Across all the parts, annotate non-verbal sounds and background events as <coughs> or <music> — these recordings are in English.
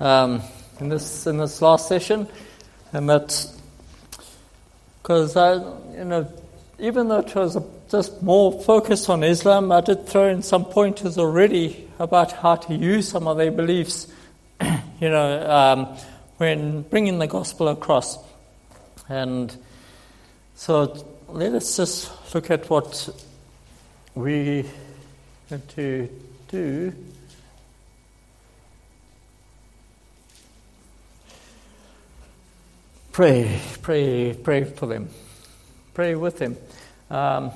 um, in this in this last session, and that because I, you know, even though it was just more focused on Islam, I did throw in some pointers already about how to use some of their beliefs, <clears throat> you know, um, when bringing the gospel across, and so let us just look at what we need to do. Pray, pray, pray for them. Pray with them. Um,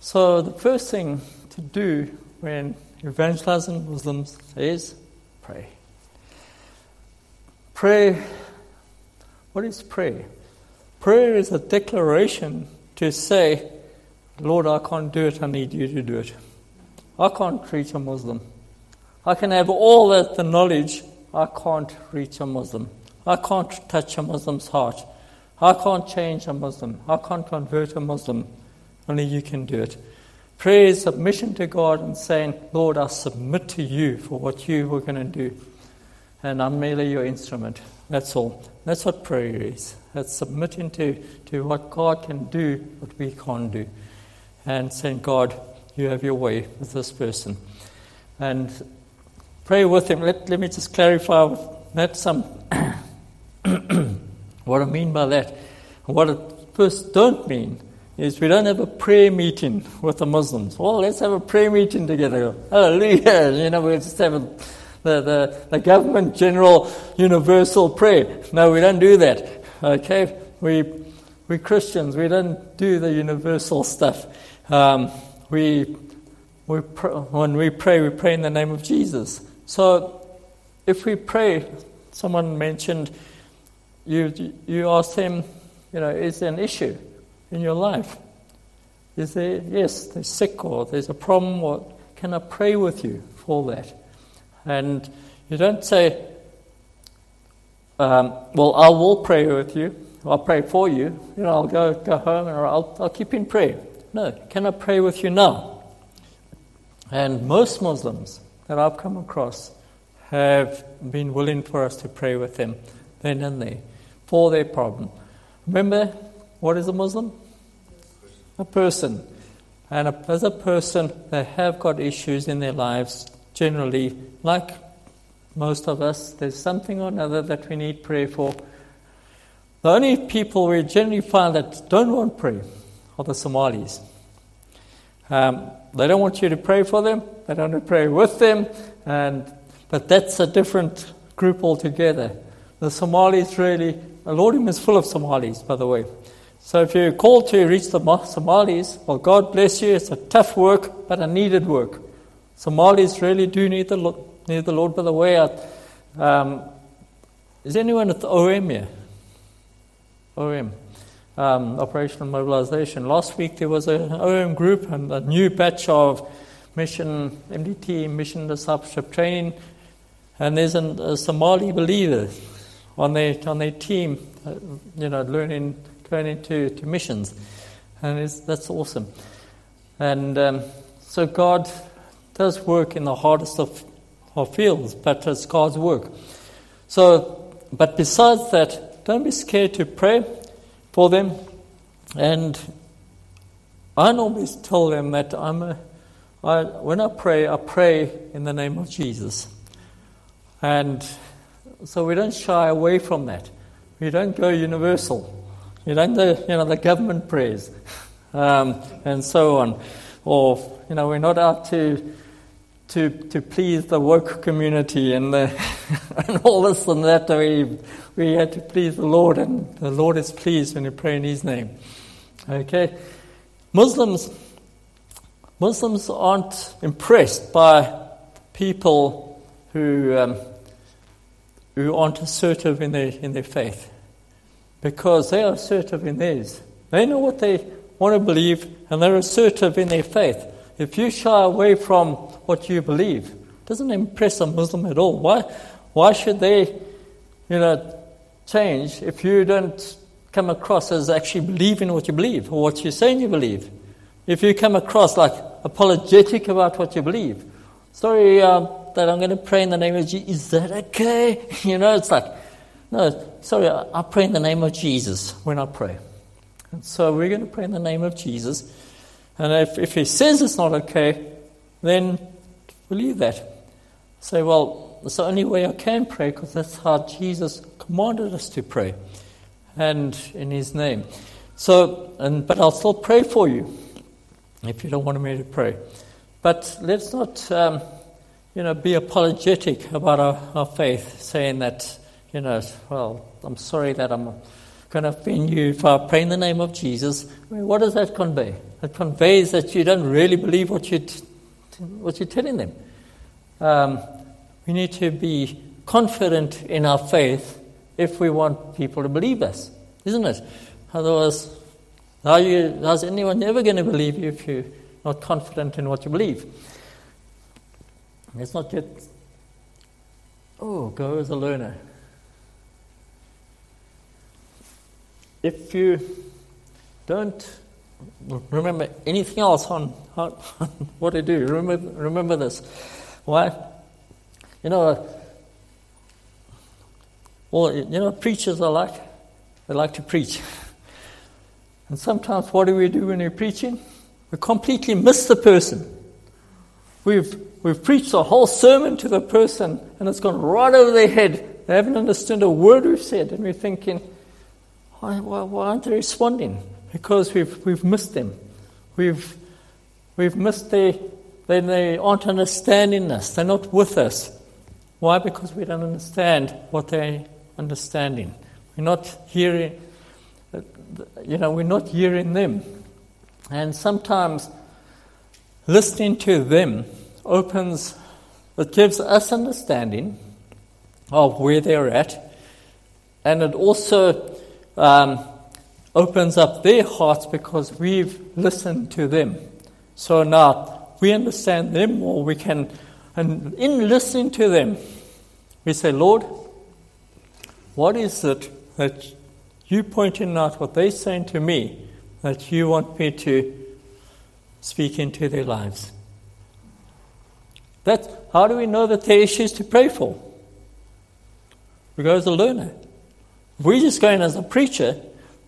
so, the first thing to do when evangelizing Muslims is pray. Pray. What is prayer? Prayer is a declaration to say, Lord, I can't do it, I need you to do it. I can't reach a Muslim. I can have all that the knowledge, I can't reach a Muslim. I can't touch a Muslim's heart. I can't change a Muslim. I can't convert a Muslim. Only you can do it. Prayer is submission to God and saying, Lord, I submit to you for what you were going to do. And I'm merely your instrument. That's all. That's what prayer is. That's submitting to, to what God can do, what we can't do. And saying, God, you have your way with this person. And pray with him. Let, let me just clarify that some <clears throat> what I mean by that. What it first don't mean is we don't have a prayer meeting with the Muslims. Well, let's have a prayer meeting together. Hallelujah. <laughs> You know, we just have a, the, the, the government general universal prayer. No, we don't do that. Okay? We, we Christians, we don't do the universal stuff. Um, we, we pr- when we pray, we pray in the name of Jesus. So if we pray, someone mentioned, you, you ask them, you know, is there an issue in your life? Is there, yes, they're sick or there's a problem, or can I pray with you for that? And you don't say, um, well, I will pray with you. I'll pray for you. You know, I'll go, go home and I'll, I'll keep in prayer. No, can I pray with you now? And most Muslims that I've come across have been willing for us to pray with them then and there for their problem. Remember, what is a Muslim? A person. And as a person, they have got issues in their lives generally, like most of us, there's something or another that we need prayer for. The only people we generally find that don't want prayer are the Somalis. Um, they don't want you to pray for them, they don't want to pray with them, and, but that's a different group altogether. The Somalis really, Lordim is full of Somalis, by the way. So if you're called to reach the Somalis, well, God bless you, it's a tough work, but a needed work. Somalis really do need the Lord, need the Lord by the way. Um, is anyone at the OM here? OM, um, Operational Mobilization. Last week there was an OM group and a new batch of mission, MDT, mission discipleship training, and there's an, a Somali believer on their, on their team, uh, you know, learning, going to, to missions. And that's awesome. And um, so God does work in the hardest of, of fields, but it's God's work. So, but besides that, don't be scared to pray for them. And I normally tell them that I'm a, I, when I pray, I pray in the name of Jesus. And so we don't shy away from that. We don't go universal. You don't do, you know, the government prayers um, and so on. Or, you know, we're not out to to, to please the woke community and, the, <laughs> and all this and that. We, we had to please the Lord, and the Lord is pleased when you pray in His name. Okay? Muslims, Muslims aren't impressed by people who, um, who aren't assertive in their, in their faith because they are assertive in theirs. They know what they want to believe and they're assertive in their faith. If you shy away from what you believe, it doesn't impress a Muslim at all. Why, why should they, you know, change if you don't come across as actually believing what you believe or what you're saying you believe? If you come across like apologetic about what you believe. Sorry, uh, that I'm going to pray in the name of Jesus. Is that okay? <laughs> You know, it's like, no, sorry, I, pray in the name of Jesus when I pray. And so we're going to pray in the name of Jesus. And if, if he says it's not okay, then believe that. Say, well, it's the only way I can pray because that's how Jesus commanded us to pray. And in his name. So, and, but I'll still pray for you if you don't want me to pray. But let's not, um, you know, be apologetic about our, our faith, saying that, you know, well, I'm sorry that I'm going to offend you if I pray in the name of Jesus. I mean, what does that convey? It conveys that you don't really believe what, you t- what you're telling them. Um, we need to be confident in our faith if we want people to believe us, isn't it? Otherwise, how you, how's anyone ever going to believe you if you're not confident in what you believe? Let's not get, oh, go as a learner. If you don't remember anything else on, on what to do, remember, remember this. Why? You know, well, you know, preachers are like, they like to preach. And sometimes what do we do when we're preaching? We completely miss the person. We've, we've preached a whole sermon to the person and it's gone right over their head. They haven't understood a word we've said and we're thinking, why, why, why aren't they responding? Because we've, we've missed them. We've, we've missed their, they, they aren't understanding us. They're not with us. Why? Because we don't understand what they're understanding. We're not hearing, you know, we're not hearing them. And sometimes listening to them opens, it gives us understanding of where they're at, and it also um, opens up their hearts because we've listened to them. So now we understand them more. We can, and in listening to them, we say, Lord, what is it that you pointing out what they're saying to me that you want me to speak into their lives? That, how do we know that they're issues to pray for? We go as a learner. If we're just going as a preacher,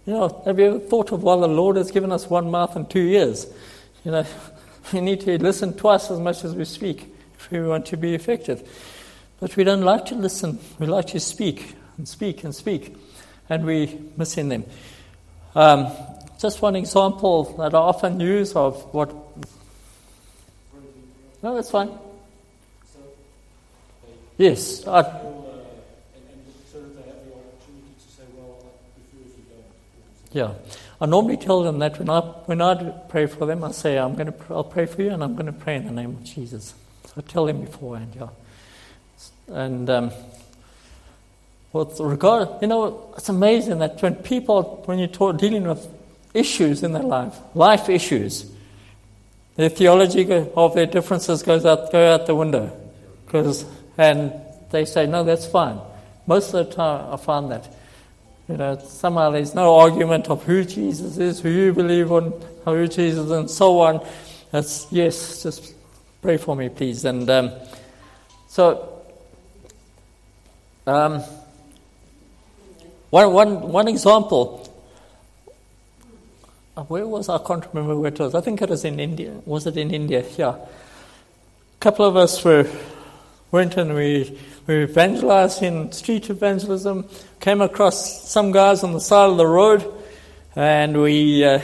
you know, have you ever thought of, well, the Lord has given us one mouth and two ears? You know, <laughs> we need to listen twice as much as we speak if we want to be effective. But we don't like to listen, we like to speak and speak and speak, and we missing them. Um, just one example that I often use of what. No, that's fine. Yes. I, Yeah. I normally tell them that when I, when I pray for them, I say, I'm going to, I'll pray for you and I'm going to pray in the name of Jesus. So I tell them beforehand, yeah. And um, with regard, you know, it's amazing that when people, when you're talk, dealing with issues in their life, life issues, their theology of their differences goes out, go out the window. Because, and they say, no, that's fine. Most of the time, I find that. You know, somehow there's no argument of who Jesus is, who you believe on, who Jesus, and so on. It's yes, just pray for me, please. And um, so, um, one, one, one example. Uh, where was I? I can't remember where it was. I think it was in India. Was it in India? Yeah. A couple of us were went and we we evangelized in street evangelism. Came across some guys on the side of the road, and we uh,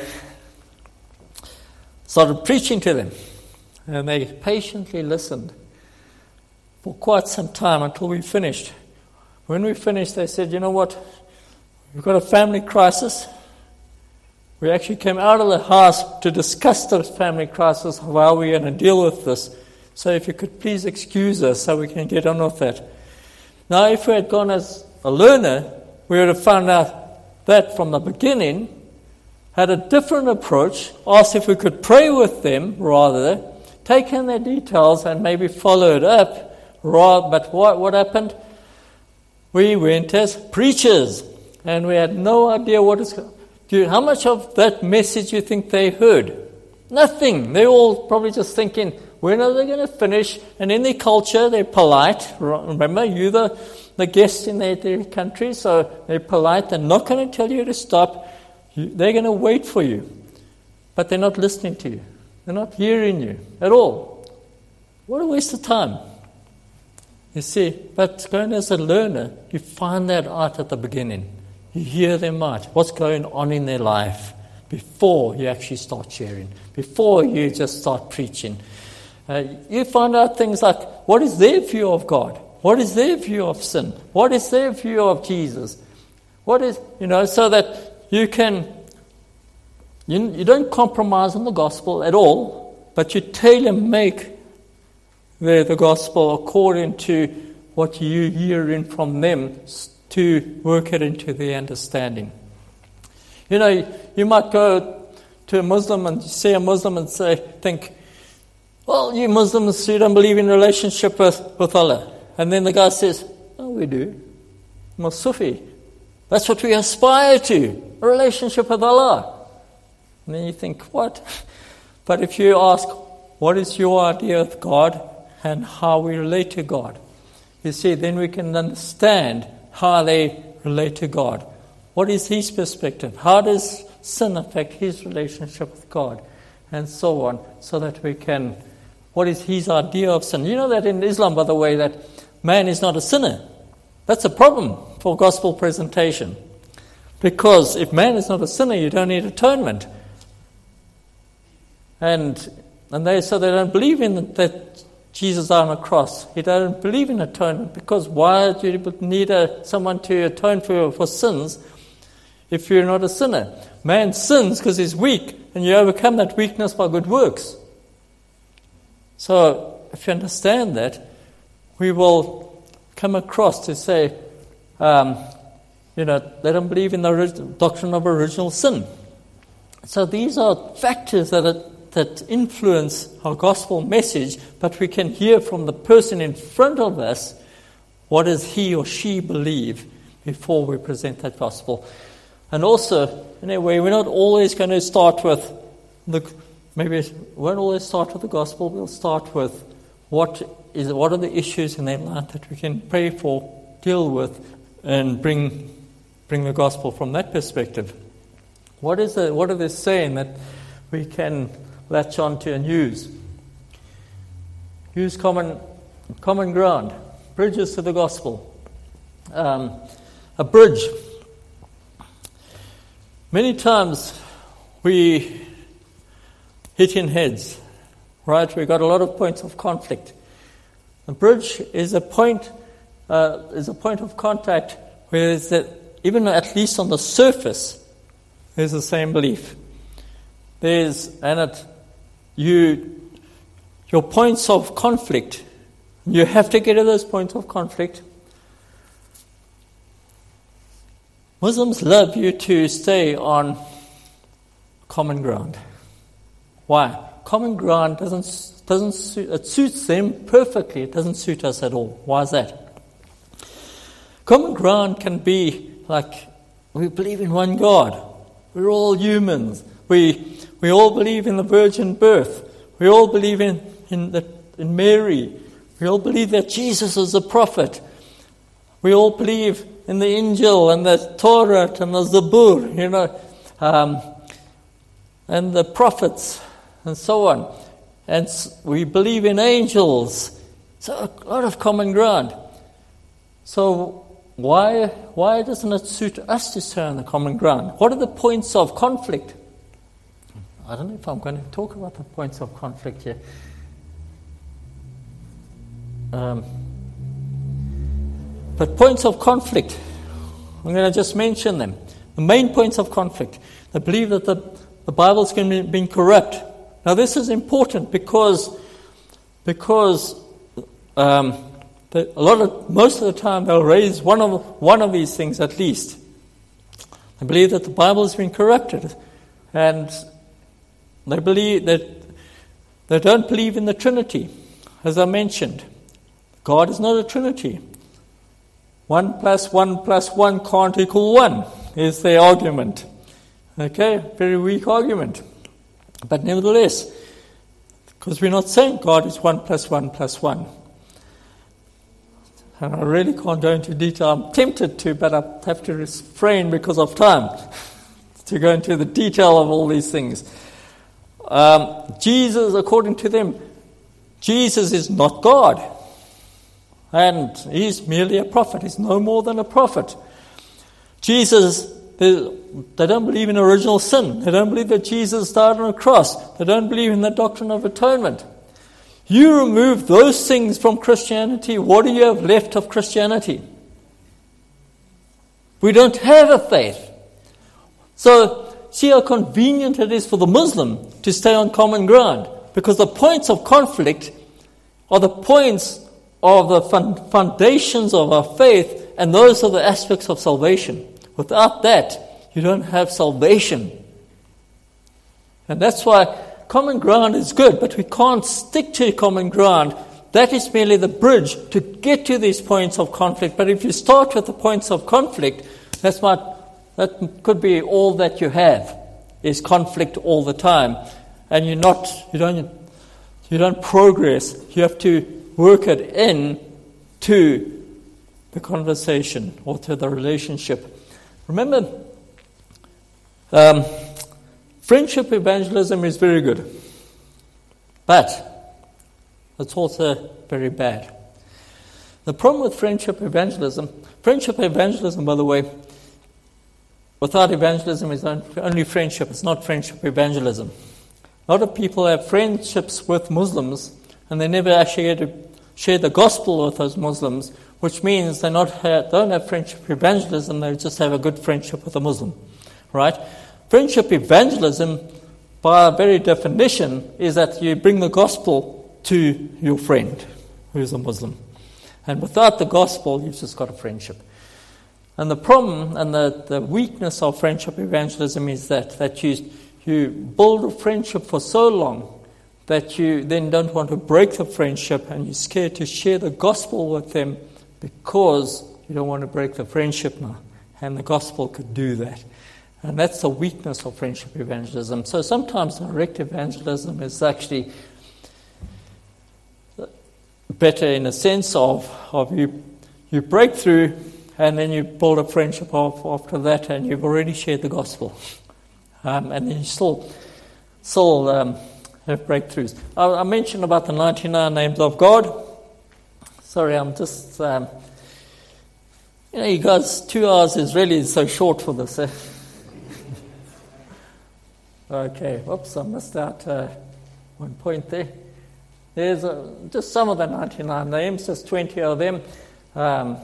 started preaching to them. And they patiently listened for quite some time until we finished. When we finished, they said, You know what? We've got a family crisis. We actually came out of the house to discuss the family crisis, how are we're going to deal with this. So if you could please excuse us so we can get on with that. Now, if we had gone as a learner, we would have found out that from the beginning, had a different approach, asked if we could pray with them rather, taken their details and maybe followed up. But what, what happened? We went as preachers, and we had no idea what is. How much of that message you think they heard? Nothing. They're all probably just thinking, When are they going to finish? And in their culture, they're polite. Remember, you're the, the guest in their, their country, so they're polite. They're not going to tell you to stop. They're going to wait for you. But they're not listening to you. They're not hearing you at all. What a waste of time. You see, but going as a learner, you find that out at the beginning. You hear them out, what's going on in their life before you actually start sharing, before you just start preaching. Uh, you find out things like what is their view of God? What is their view of sin? What is their view of Jesus? What is, you know, so that you can, you, you don't compromise on the gospel at all, but you tailor make the, the gospel according to what you hearing from them to work it into the understanding. You know, you might go to a Muslim and see a Muslim and say, think, well, you Muslims, you don't believe in relationship with, with Allah. And then the guy says, oh, we do. I'm Sufi. That's what we aspire to, a relationship with Allah. And then you think, what? <laughs> But if you ask, what is your idea of God and how we relate to God? You see, then we can understand how they relate to God. What is his perspective? How does sin affect his relationship with God? And so on, so that we can. What is his idea of sin? You know that in Islam, by the way, that man is not a sinner. That's a problem for gospel presentation. Because if man is not a sinner, you don't need atonement. And, and they, so they don't believe in that Jesus on a cross. He doesn't believe in atonement because why do you need a, someone to atone for, for sins if you're not a sinner? Man sins because he's weak, and you overcome that weakness by good works. So, if you understand that, we will come across to say, um, you know, they don't believe in the doctrine of original sin. So these are factors that are that influence our gospel message, but we can hear from the person in front of us what does he or she believe before we present that gospel. And also, anyway, we're not always going to start with the maybe we won't always start with the gospel. We'll start with what is what are the issues in their life that we can pray for, deal with, and bring bring the gospel from that perspective. What is the, what are they saying that we can latch on to and use. Use common, common ground, bridges to the gospel. Um, a bridge. Many times we hit in heads, right? We've got a lot of points of conflict. The bridge is a point, uh, is a point of contact where that even at least on the surface, there's the same belief. There's, and it you, your points of conflict, you have to get to those points of conflict. Muslims love you to stay on common ground. Why? Common ground doesn't, doesn't suit, it suits them perfectly, it doesn't suit us at all. Why is that? Common ground can be like we believe in one God, we're all humans, we we all believe in the virgin birth. We all believe in, in, the, in Mary. We all believe that Jesus is a prophet. We all believe in the Injil and the Torah and the Zabur, you know, um, and the prophets and so on. And we believe in angels. So a lot of common ground. So why, why doesn't it suit us to stay on the common ground? What are the points of conflict? I don't know if I'm going to talk about the points of conflict here. Um, but points of conflict, I'm going to just mention them. The main points of conflict. They believe that the, the Bible's been, been corrupt. Now, this is important because, because um, a lot of, most of the time they'll raise one of, one of these things at least. They believe that the Bible has been corrupted. And they believe that they don't believe in the Trinity, as I mentioned. God is not a Trinity. One plus one plus one can't equal one, is their argument. Okay, very weak argument. But nevertheless, Because we're not saying God is 1 plus 1 plus 1. And I really can't go into detail. I'm tempted to, but I have to refrain because of time <laughs> to go into the detail of all these things. Um, Jesus, according to them, Jesus is not God. And he's merely a prophet. He's no more than a prophet. Jesus, they, don't believe in original sin. They don't believe that Jesus died on a cross. They don't believe in the doctrine of atonement. You remove those things from Christianity, what do you have left of Christianity? We don't have a faith. So, see how convenient it is for the Muslim to stay on common ground. Because the points of conflict are the points of the foundations of our faith, and those are the aspects of salvation. Without that, you don't have salvation. And that's why common ground is good, but we can't stick to common ground. That is merely the bridge to get to these points of conflict. But if you start with the points of conflict, that's what, that could be all that you have, is conflict all the time. And you're not, you don't, you don't progress. You have to work it in to the conversation or to the relationship. Remember, um, Friendship evangelism is very good, but it's also very bad. The problem with friendship evangelism, friendship evangelism, by the way, without evangelism is only friendship, it's not friendship evangelism. A lot of people have friendships with Muslims and they never actually share the gospel with those Muslims, which means uh, they not don't have friendship evangelism, they just have a good friendship with a Muslim, right? Friendship evangelism, by very definition, is that you bring the gospel to your friend who is a Muslim. And without the gospel, you've just got a friendship. And the problem and the, the weakness of friendship evangelism is that, that you, you build a friendship for so long that you then don't want to break the friendship and you're scared to share the gospel with them because you don't want to break the friendship now. And the gospel could do that. And that's the weakness of friendship evangelism. So sometimes direct evangelism is actually better in a sense of, of you, you break through and then you build a friendship off after that and you've already shared the gospel. Um, and then you still, still um, have breakthroughs. I, I, mentioned about the 99 names of God. Sorry, I'm just, um, you know, you guys, two hours is really so short for this. Eh? <laughs> Okay, whoops, I missed out uh, one point there. There's uh, just some of the 99 names, just 20 of them. Um,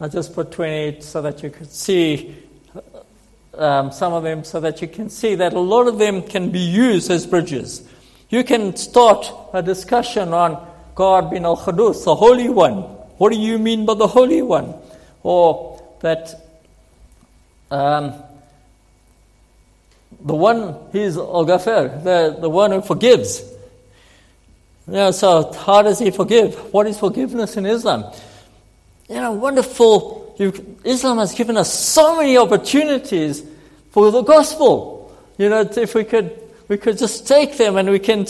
I just put 28 so that you could see uh, um, some of them, so that you can see that a lot of them can be used as bridges. You can start a discussion on God bin Al Qudus, the Holy One. What do you mean by the Holy One? Or that um, the one, he's Al Ghafir, the, the one who forgives. You know, so how does he forgive? What is forgiveness in Islam? You know, wonderful. You, Islam has given us so many opportunities for the gospel. You know, if we could, we could just take them and we can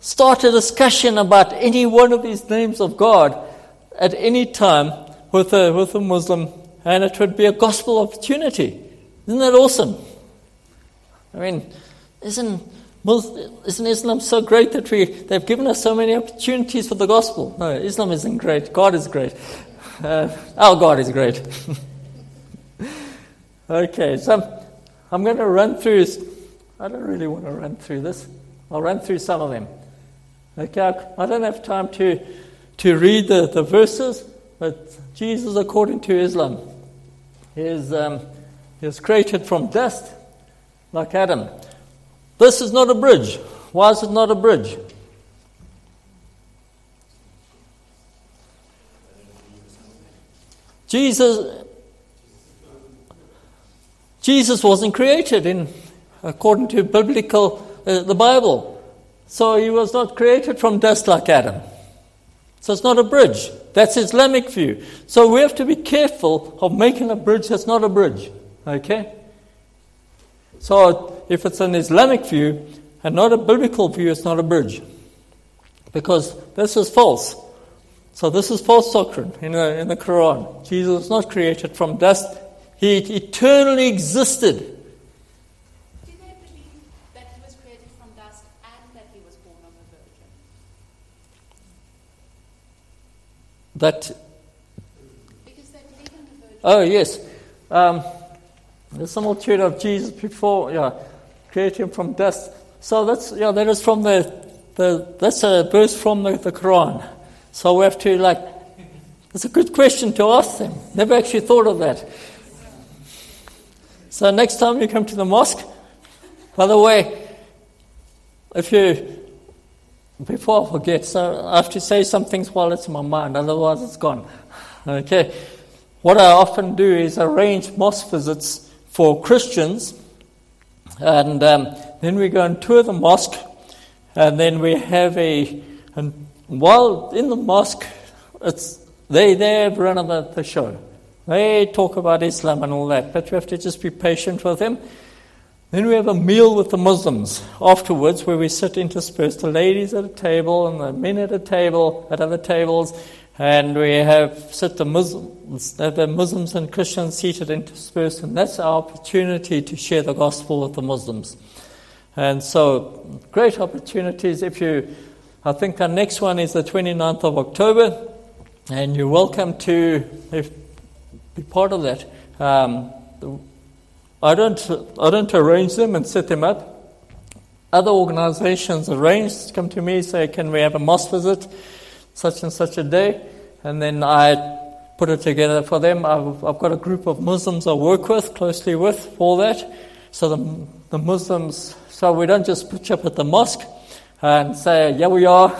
start a discussion about any one of these names of God at any time with a, with a Muslim, and it would be a gospel opportunity. Isn't that awesome? I mean, isn't, isn't Islam so great that we, they've given us so many opportunities for the gospel? No, Islam isn't great. God is great. Uh, our God is great. <laughs> okay, so I'm, I'm going to run through. I don't really want to run through this. I'll run through some of them. Okay, I don't have time to, to read the, the verses, but Jesus, according to Islam, is, um, is created from dust like Adam. This is not a bridge. Why is it not a bridge? Jesus Jesus wasn't created in according to biblical uh, the Bible. So he was not created from dust like Adam. So it's not a bridge. That's Islamic view. So we have to be careful of making a bridge that's not a bridge. Okay? So if it's an Islamic view and not a biblical view, it's not a bridge. Because this is false. So this is false doctrine in the, in the Quran. Jesus was not created from dust. He eternally existed. Do they believe that he was created from dust and that he was born of a virgin? That. Oh, yes. Um, the similitude of Jesus before, yeah, created him from dust. So that's, yeah, that is from the, the that's a verse from the, the Quran. So we have to, like, it's a good question to ask them. Never actually thought of that. So next time you come to the mosque, by the way, if you, before I forget, so I have to say some things while it's in my mind, otherwise it's gone. Okay. What I often do is arrange mosque visits for Christians, and um, then we go and tour the mosque, and then we have a, and while in the mosque, it's they they run about the show. They talk about Islam and all that, but you have to just be patient with them. Then we have a meal with the Muslims afterwards where we sit interspersed, the ladies at a table and the men at a table, at other tables, and we have sit the Muslims, the Muslims and Christians seated interspersed, and that's our opportunity to share the gospel with the Muslims. And so, great opportunities. If you, I think our next one is the 29th of October, and you're welcome to if, be part of that. Um, I don't, I don't arrange them and set them up. Other organizations arrange, come to me, say, can we have a mosque visit, such and such a day? And then I put it together for them. I've, I've got a group of Muslims I work with, closely with, for that. So the, the Muslims, so we don't just you up at the mosque and say, yeah, we are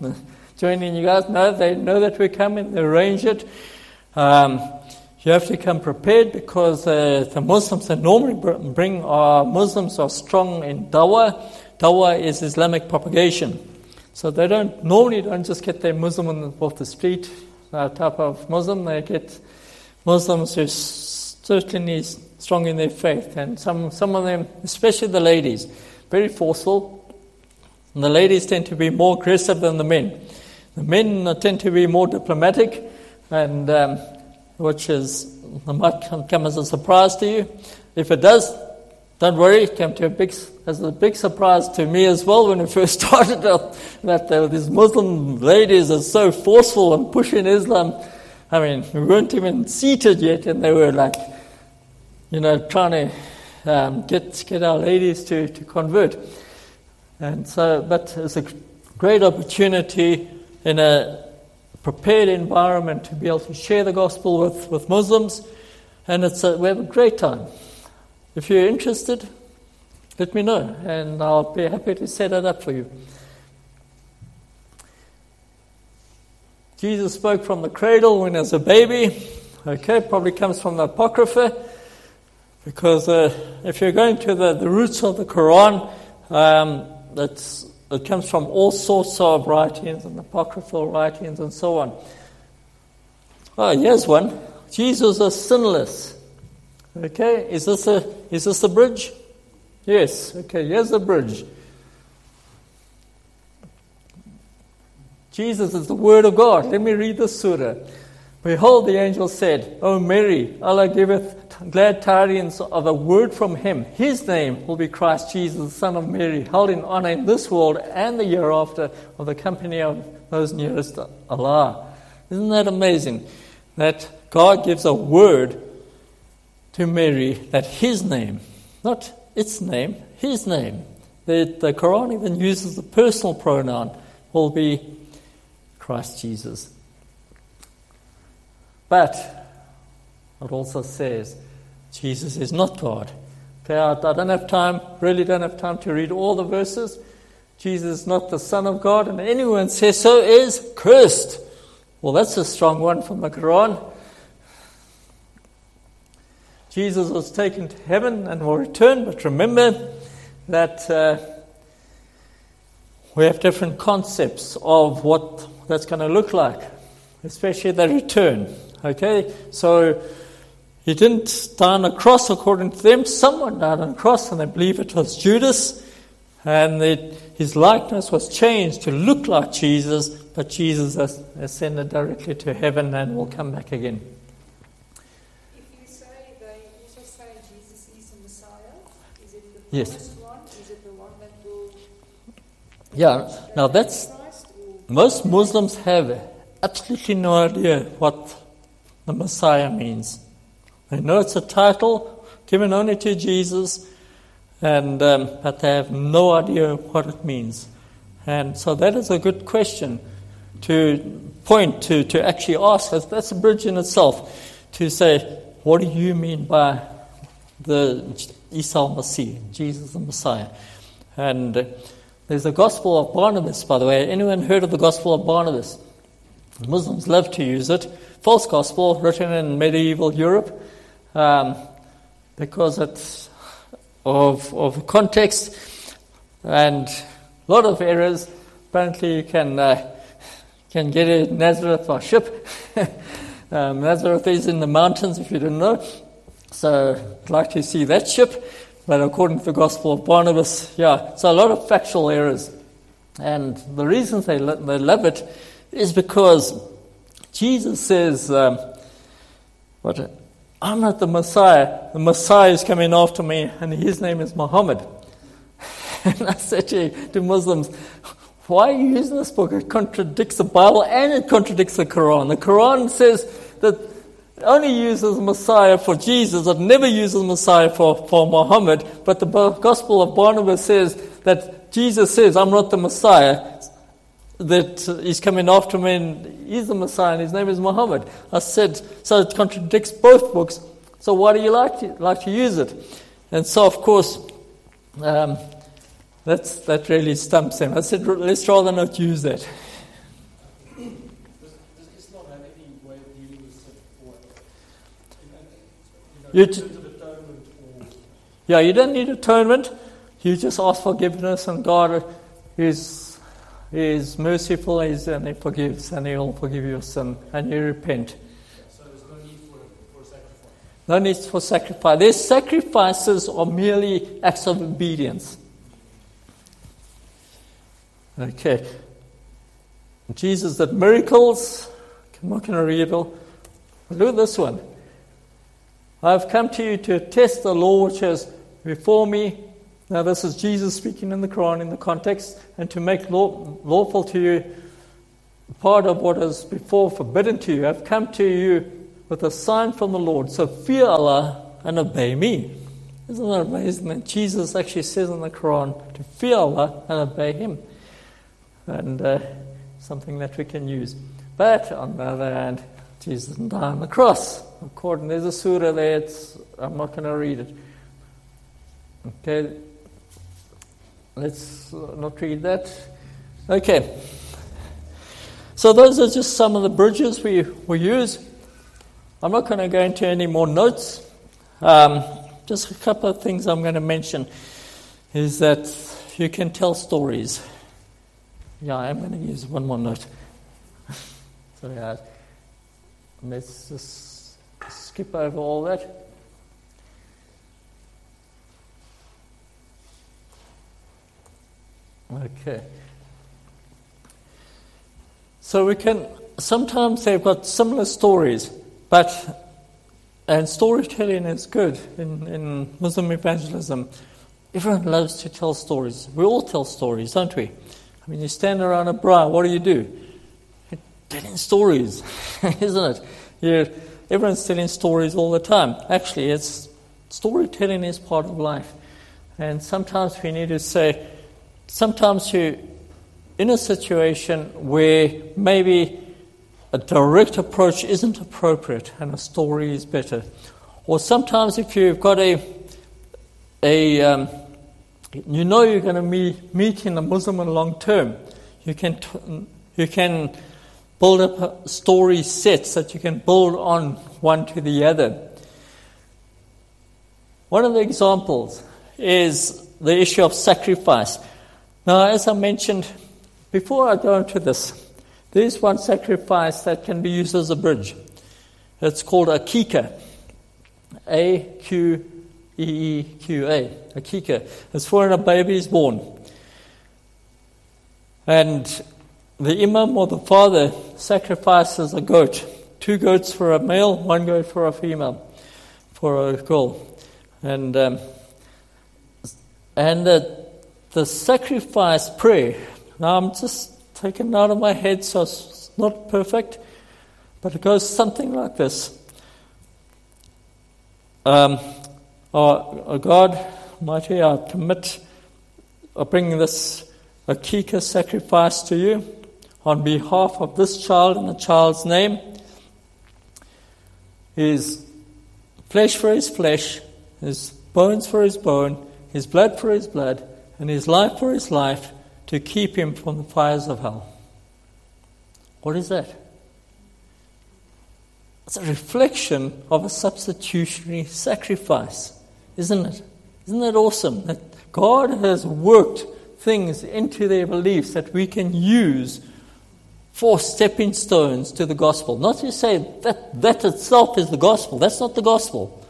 <laughs> joining you guys. No, they know that we're coming, they arrange it. Um, you have to come prepared because uh, the Muslims that normally bring are Muslims are strong in dawah. Dawah is Islamic propagation. So they don't normally don't just get their Muslim off the street uh, type of Muslim. They get Muslims who certainly strong in their faith, and some some of them, especially the ladies, very forceful. And the ladies tend to be more aggressive than the men. The men uh, tend to be more diplomatic, and um, which is might come, as a surprise to you. If it does, don't worry. It came to a big as a big surprise to me as well when we <laughs> first started out that were these Muslim ladies are so forceful and pushing Islam. I mean, we weren't even seated yet, and they were like, you know, trying to um, get get our ladies to, to convert. And so, but it's a great opportunity in a prepared environment to be able to share the gospel with, with Muslims, and it's a, we have a great time. If you're interested, let me know, and I'll be happy to set it up for you. Jesus spoke from the cradle when he was a baby. Okay, probably comes from the Apocrypha, because uh, if you're going to the, the roots of the Quran, um, it's, it comes from all sorts of writings and apocryphal writings and so on. Oh, here's one. Jesus is sinless. Okay, is this a is this the bridge? Yes. Okay, here's the bridge. Jesus is the Word of God. Let me read the surah. Behold, the angel said, O Mary, Allah giveth glad tidings of a word from him. His name will be Christ Jesus, the Son of Mary, held in honor in this world and the year after of the company of those nearest to Allah. Isn't that amazing? That God gives a word to Mary that his name, not its name, his name, that the Quran even uses the personal pronoun, will be Christ Jesus. But it also says Jesus is not God. I don't have time, really don't have time to read all the verses. Jesus is not the Son of God, and anyone says so is cursed. Well, that's a strong one from the Quran. Jesus was taken to heaven and will return, but remember that uh, we have different concepts of what that's going to look like, especially the return. Okay, so he didn't die on a cross according to them. Someone died on a cross, and they believe it was Judas. and his likeness was changed to look like Jesus, but Jesus ascended directly to heaven and will come back again. If you say, they also say Jesus is the Messiah, is it the Yes. one? Is it the one that Yeah, now that's most Muslims have absolutely no idea what the Messiah means. They know it's a title given only to Jesus, and um, but they have no idea what it means. And so that is a good question to point to, to actually ask us. That's a bridge in itself to say, what do you mean by the Isa al-Masih, Jesus the Messiah? And there's the Gospel of Barnabas, by the way. Anyone heard of the Gospel of Barnabas? Muslims love to use it. False gospel written in medieval Europe um, because it's of, of context and a lot of errors. Apparently, you can, uh, can get it Nazareth by ship. <laughs> um, Nazareth is in the mountains, if you didn't know. So, I'd like to see that ship. But according to the Gospel of Barnabas, yeah, so a lot of factual errors. And the reason they, lo- they love it is because Jesus says, um, what, I'm not the Messiah. The Messiah is coming after me, and his name is Muhammad. <laughs> and I said to, to Muslims, why are you using this book? It contradicts the Bible and it contradicts the Quran. The Quran says that it only uses the Messiah for Jesus, it never uses Messiah for, for Muhammad. But the Gospel of Barnabas says that Jesus says, I'm not the Messiah, that he's coming after me and he's the Messiah and his name is Muhammad. I said, so it contradicts both books. So why do you like to, like to use it? And so, of course, um, that's, that really stumps them. I said, let's rather not use that. You t- Yeah, you don't need atonement. You just ask forgiveness, and God is, is merciful he's, and He forgives, and He'll forgive your sin, and you repent. so there's no need for, for sacrifice. No need for sacrifice. Their sacrifices are merely acts of obedience. Okay. Jesus did miracles. I'm not going to read it all. Look at this one. I have come to you to test the law which is before me. Now, this is Jesus speaking in the Quran in the context, and to make law, lawful to you part of what is before forbidden to you. I've come to you with a sign from the Lord. So fear Allah and obey me. Isn't that amazing that Jesus actually says in the Quran to fear Allah and obey Him? And uh, something that we can use. But on the other hand, Jesus didn't die on the cross. According, there's a surah there, I'm not going to read it. Okay, let's uh, not read that. Okay. So those are just some of the bridges we, we use. I'm not going to go into any more notes. Um, just a couple of things I'm going to mention is that you can tell stories. Yeah, I'm going to use one more note. so yeah, let's just skip over all that. Okay. So we can sometimes they've got similar stories, but and storytelling is good in, in Muslim evangelism. Everyone loves to tell stories. We all tell stories, don't we? I mean, you stand around a braai, what do you do? You're telling stories, <laughs> isn't it? You're, everyone's telling stories all the time. Actually, it's storytelling is part of life, and sometimes we need to say, sometimes you in a situation where maybe a direct approach isn't appropriate and a story is better. Or sometimes if you've got a, a um, you know you're going to meet, meet in a Muslim in long term, you can, t- you can build up story sets that you can build on one to the other. One of the examples is the issue of sacrifice. Now, as I mentioned, before I go into this, there is one sacrifice that can be used as a bridge. It's called akika. A Q E E Q A. Akika. It's for when a baby is born. And the imam or the father sacrifices a goat. Two goats for a male, one goat for a female, for a girl. And, um, and the, the sacrifice prayer, now I'm just taken out of my head, so it's not perfect, but it goes something like this. Um, oh, oh God, mighty, I commit, I bring this Akika sacrifice to you on behalf of this child in the child's name. His flesh for his flesh, his bones for his bone, his blood for his blood, and his life for his life to keep him from the fires of hell. What is that? It's a reflection of a substitutionary sacrifice, isn't it? Isn't that awesome? That God has worked things into their beliefs that we can use for stepping stones to the gospel. Not to say that that itself is the gospel, that's not the gospel.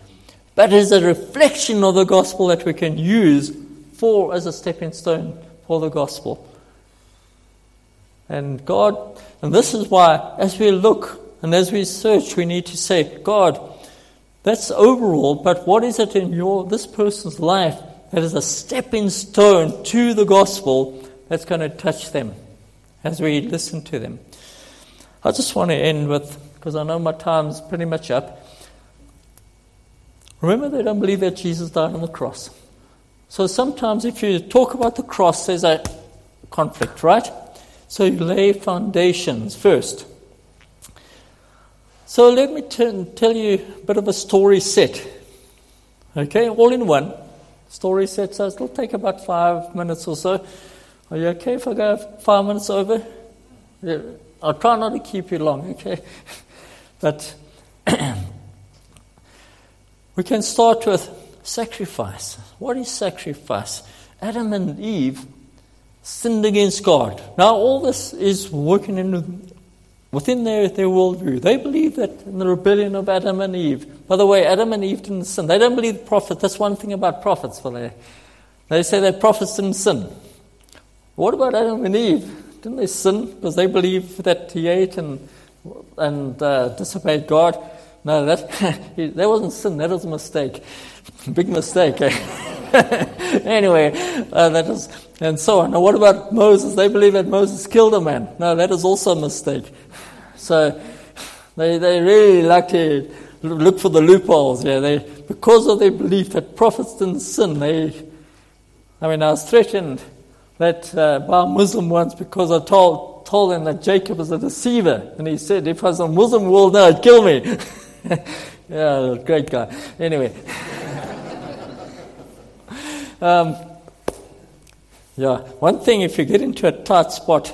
But it is a reflection of the gospel that we can use for as a stepping stone for the gospel. And God, and this is why, as we look and as we search, we need to say, God, that's overall, but what is it in your this person's life that is a stepping stone to the gospel that's going to touch them as we listen to them? I just want to end with, because I know my time's pretty much up. Remember, they don't believe that Jesus died on the cross. So sometimes, if you talk about the cross, there's a conflict, right? So you lay foundations first. So let me t- tell you a bit of a story set. Okay, all in one. Story set, so it'll take about five minutes or so. Are you okay if I go five minutes over? Yeah, I'll try not to keep you long, okay? <laughs> But <clears throat> we can start with sacrifice. What is sacrifice? Adam and Eve sinned against God. Now, all this is working in, within their, their worldview. They believe that in the rebellion of Adam and Eve. By the way, Adam and Eve didn't sin. They don't believe prophets. That's one thing about prophets. For they, they say that prophets didn't sin. What about Adam and Eve? Didn't they sin because they believe that he ate and, and uh, disobeyed God? No, that, <laughs> that wasn't sin. That was a mistake. <laughs> Big mistake. Eh? <laughs> anyway, uh, that is, and so on. Now, what about Moses? They believe that Moses killed a man. No, that is also a mistake. So, they, they really like to look for the loopholes. Yeah, they because of their belief that prophets didn't sin. They, I mean, I was threatened that uh, by a Muslim once because I told told him that Jacob is a deceiver, and he said, "If I was a Muslim world now, he'd kill me." <laughs> yeah, great guy. Anyway. um, yeah, one thing if you get into a tight spot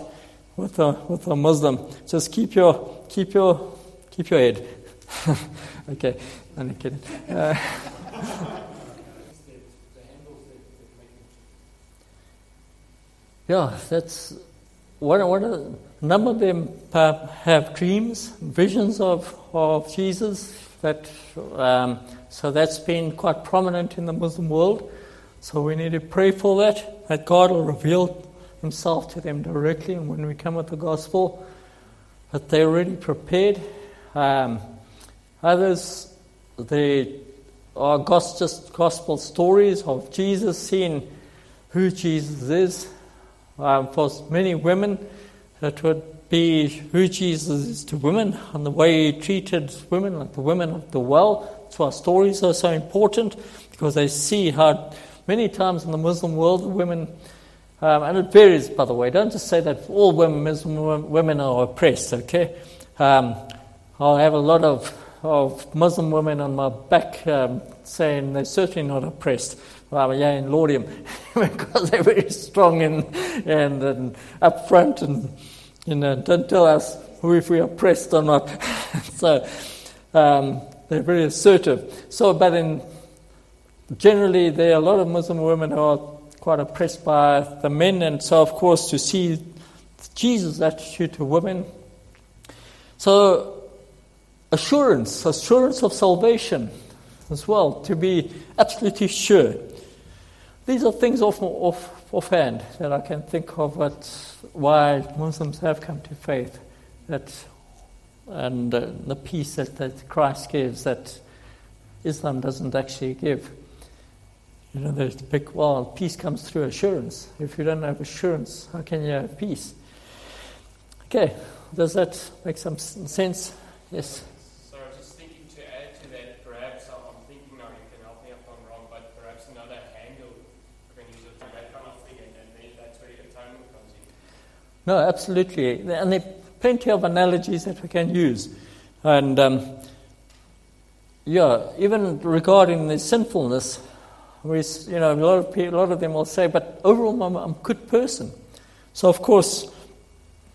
with a with a Muslim, just keep your keep your keep your head. <laughs> okay, I'm kidding. Uh, <laughs> yeah, that's one. Of number of them have dreams, visions of of Jesus. That um, so that's been quite prominent in the Muslim world. So we need to pray for that, that God will reveal Himself to them directly, and when we come with the gospel, that they're already prepared. Um, others, they are just gospel stories of Jesus, seeing who Jesus is. Um, for many women, it would be who Jesus is to women and the way he treated women, like the women of the well. So our stories are so important because they see how many times in the Muslim world women, um, and it varies by the way, don't just say that all women, Muslim women are oppressed, okay? Um, I have a lot of, of Muslim women on my back um, saying they're certainly not oppressed. Well, yeah, in Laudium, because they're very strong and, and, and upfront and you know, don't tell us who if we are pressed or not. <laughs> so um, they're very assertive. So, but in generally, there are a lot of Muslim women who are quite oppressed by the men, and so of course to see Jesus' attitude to women. So assurance, assurance of salvation as well, to be absolutely sure. These are things of, of offhand that I can think of what, why Muslims have come to faith, that, and uh, the peace that, that Christ gives that Islam doesn't actually give. You know, there's the big, well, peace comes through assurance. If you don't have assurance, how can you have peace? Okay, does that make some sense? Yes. So I was just thinking to add to that, perhaps I'm I'm thinking now, you can help me if I'm wrong, but perhaps another handle we can use it for that kind of thing, and, and then that's where atonement comes in. No, absolutely. And there are plenty of analogies that we can use. And um, yeah, even regarding the sinfulness, we, you know, a lot of people, a lot of them will say, "But overall, I'm, I'm a good person." So, of course,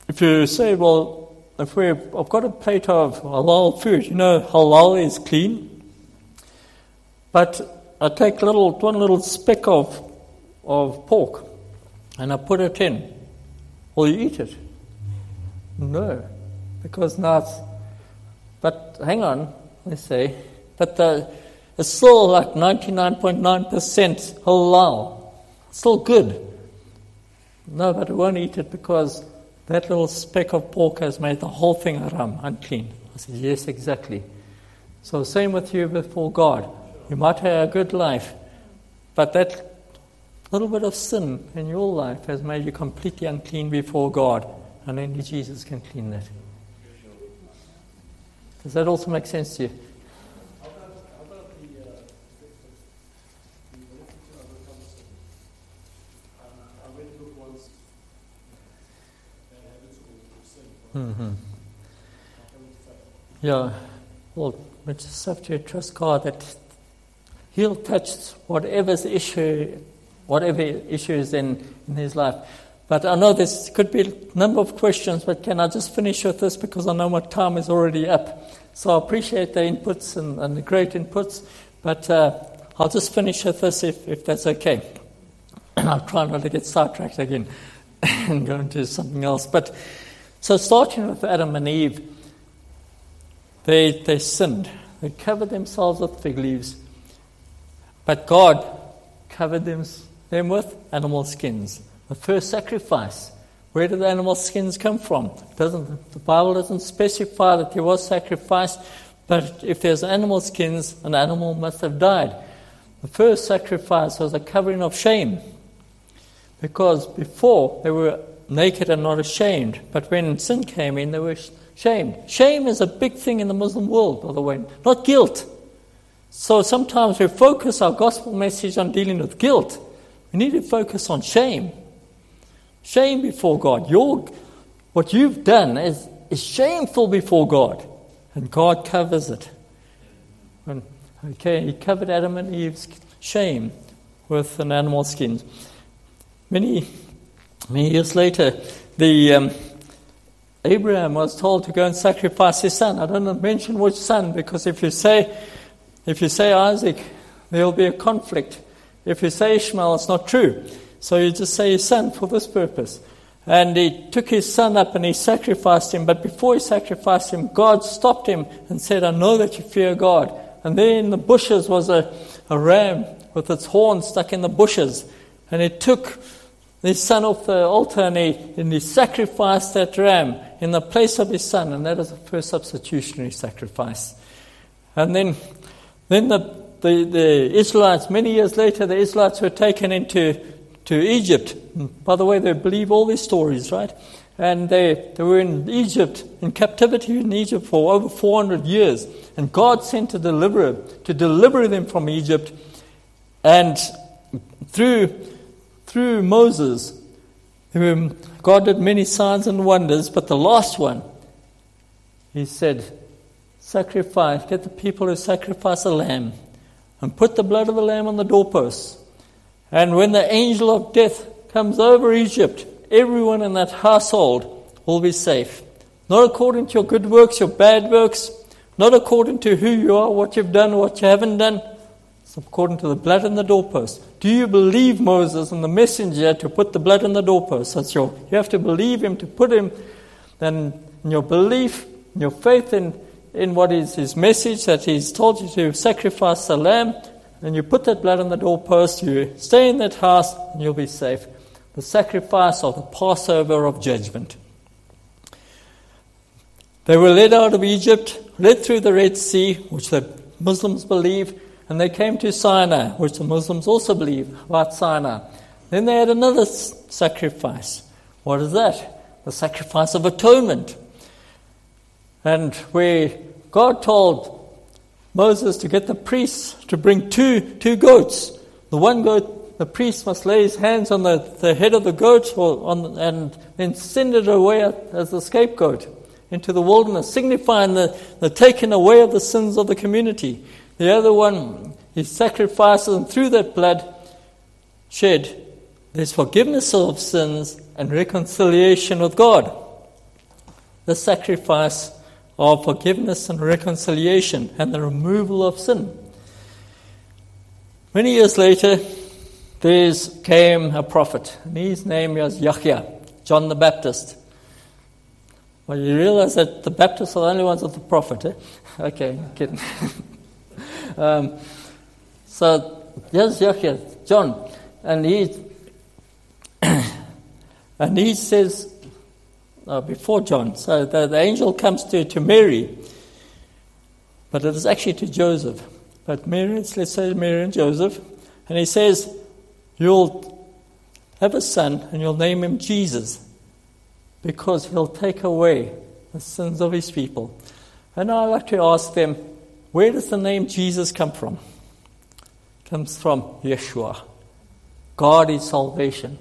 if you say, "Well, if we, I've got a plate of halal food," you know, halal is clean, but I take little one little speck of of pork, and I put it in. Will you eat it? No, because now it's. But hang on, let's say, but the, it's still like 99.9% halal. It's Still good. No, but I won't eat it because that little speck of pork has made the whole thing haram, unclean. I said, yes, exactly. So same with you before God. You might have a good life, but that little bit of sin in your life has made you completely unclean before God, and only Jesus can clean that. Does that also make sense to you? A Mm-hmm. Yeah. Well, we just have to trust God that He'll touch whatever's issue, whatever issue is in, in his life. But I know this could be a number of questions, but can I just finish with this because I know my time is already up. So I appreciate the inputs and, and the great inputs, but uh, I'll just finish with this if, if that's okay. And <clears throat> I'll try not to get sidetracked again <laughs> and go into something else. But so starting with Adam and Eve, they, they sinned. They covered themselves with fig leaves. But God covered them, them with animal skins. The first sacrifice. Where did the animal skins come from? Doesn't, the Bible doesn't specify that there was sacrifice, but if there's animal skins, an animal must have died. The first sacrifice was a covering of shame. Because before they were naked and not ashamed, but when sin came in, they were shamed. Shame is a big thing in the Muslim world, by the way, not guilt. So sometimes we focus our gospel message on dealing with guilt. We need to focus on shame. Shame before God. Your, what you've done is, is shameful before God, and God covers it. And, okay, He covered Adam and Eve's shame with an animal skin. Many, many years later, the um, Abraham was told to go and sacrifice his son. I don't mention which son because if you say if you say Isaac, there will be a conflict. If you say Ishmael, it's not true. So you just say his son for this purpose. And he took his son up and he sacrificed him. But before he sacrificed him, God stopped him and said, I know that you fear God. And there in the bushes was a, a ram with its horn stuck in the bushes. And he took his son off the altar and he, and he sacrificed that ram in the place of his son. And that is the first substitutionary sacrifice. And then then the, the, the Israelites, many years later, the Israelites were taken into to Egypt. By the way, they believe all these stories, right? And they, they were in Egypt, in captivity in Egypt for over 400 years. And God sent a deliverer to deliver them from Egypt. And through, through Moses, God did many signs and wonders, but the last one, he said, sacrifice, get the people to sacrifice a lamb and put the blood of the lamb on the doorposts. And when the angel of death comes over Egypt, everyone in that household will be safe. Not according to your good works, your bad works, not according to who you are, what you've done, what you haven't done. It's according to the blood on the doorpost. Do you believe Moses and the messenger to put the blood on the doorpost? That's your, you have to believe him to put him, then in your belief, in your faith in in what is his message that he's told you to sacrifice the lamb, and you put that blood on the doorpost, you stay in that house, and you'll be safe. the sacrifice of the Passover of judgment. They were led out of Egypt, led through the Red Sea, which the Muslims believe, and they came to Sinai, which the Muslims also believe about Sinai. Then they had another sacrifice. What is that? The sacrifice of atonement. And where God told Moses to get the priests to bring two, two goats. The one goat, the priest must lay his hands on the, the head of the goat or on, and then send it away as the scapegoat into the wilderness, signifying the, the taking away of the sins of the community. The other one, he sacrifices, and through that blood shed, there's forgiveness of sins and reconciliation with God. The sacrifice of forgiveness and reconciliation and the removal of sin. Many years later, there came a prophet, and his name was Yahya, John the Baptist. Well, you realize that the Baptists are the only ones with the prophet, eh? <laughs> Okay, kidding. <laughs> um, so, here's Yahya, John, and he, <coughs> and he says, uh, before John. So the, the angel comes to, to Mary, but it is actually to Joseph. But Mary, let's say Mary and Joseph, and he says, You'll have a son and you'll name him Jesus because he'll take away the sins of his people. And I like to ask them, where does the name Jesus come from? It comes from Yeshua. God is salvation.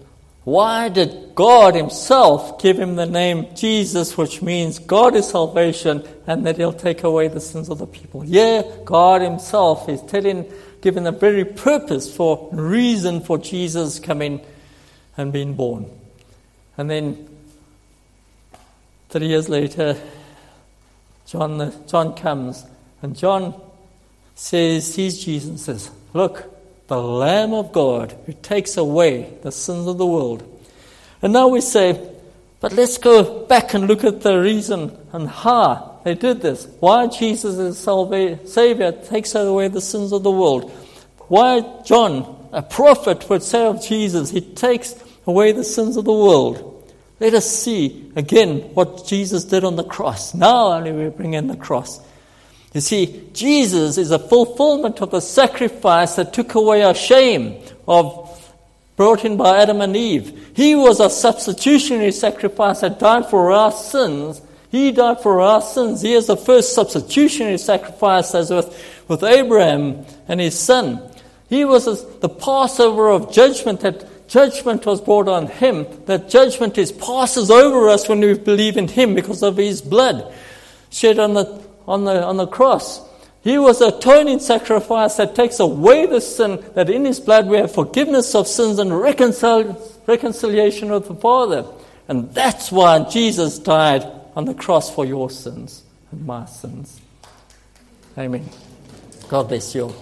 Why did God Himself give him the name Jesus, which means God is salvation and that He'll take away the sins of the people? Yeah, God Himself is telling, giving the very purpose for reason for Jesus coming and being born. And then three years later, John, John comes and John says, sees Jesus and says, Look, the Lamb of God who takes away the sins of the world. And now we say, but let's go back and look at the reason and how they did this. Why Jesus is Savior takes away the sins of the world. Why John, a prophet, would say of Jesus, He takes away the sins of the world. Let us see again what Jesus did on the cross. Now only we bring in the cross. You see, Jesus is a fulfillment of the sacrifice that took away our shame of brought in by Adam and Eve. He was a substitutionary sacrifice that died for our sins. He died for our sins. He is the first substitutionary sacrifice as with, with Abraham and his son. He was the Passover of judgment that judgment was brought on him. That judgment is passes over us when we believe in him because of his blood shed on the on the, on the cross. He was the atoning sacrifice that takes away the sin, that in his blood we have forgiveness of sins and reconcil- reconciliation with the Father. And that's why Jesus died on the cross for your sins and my sins. Amen. God bless you.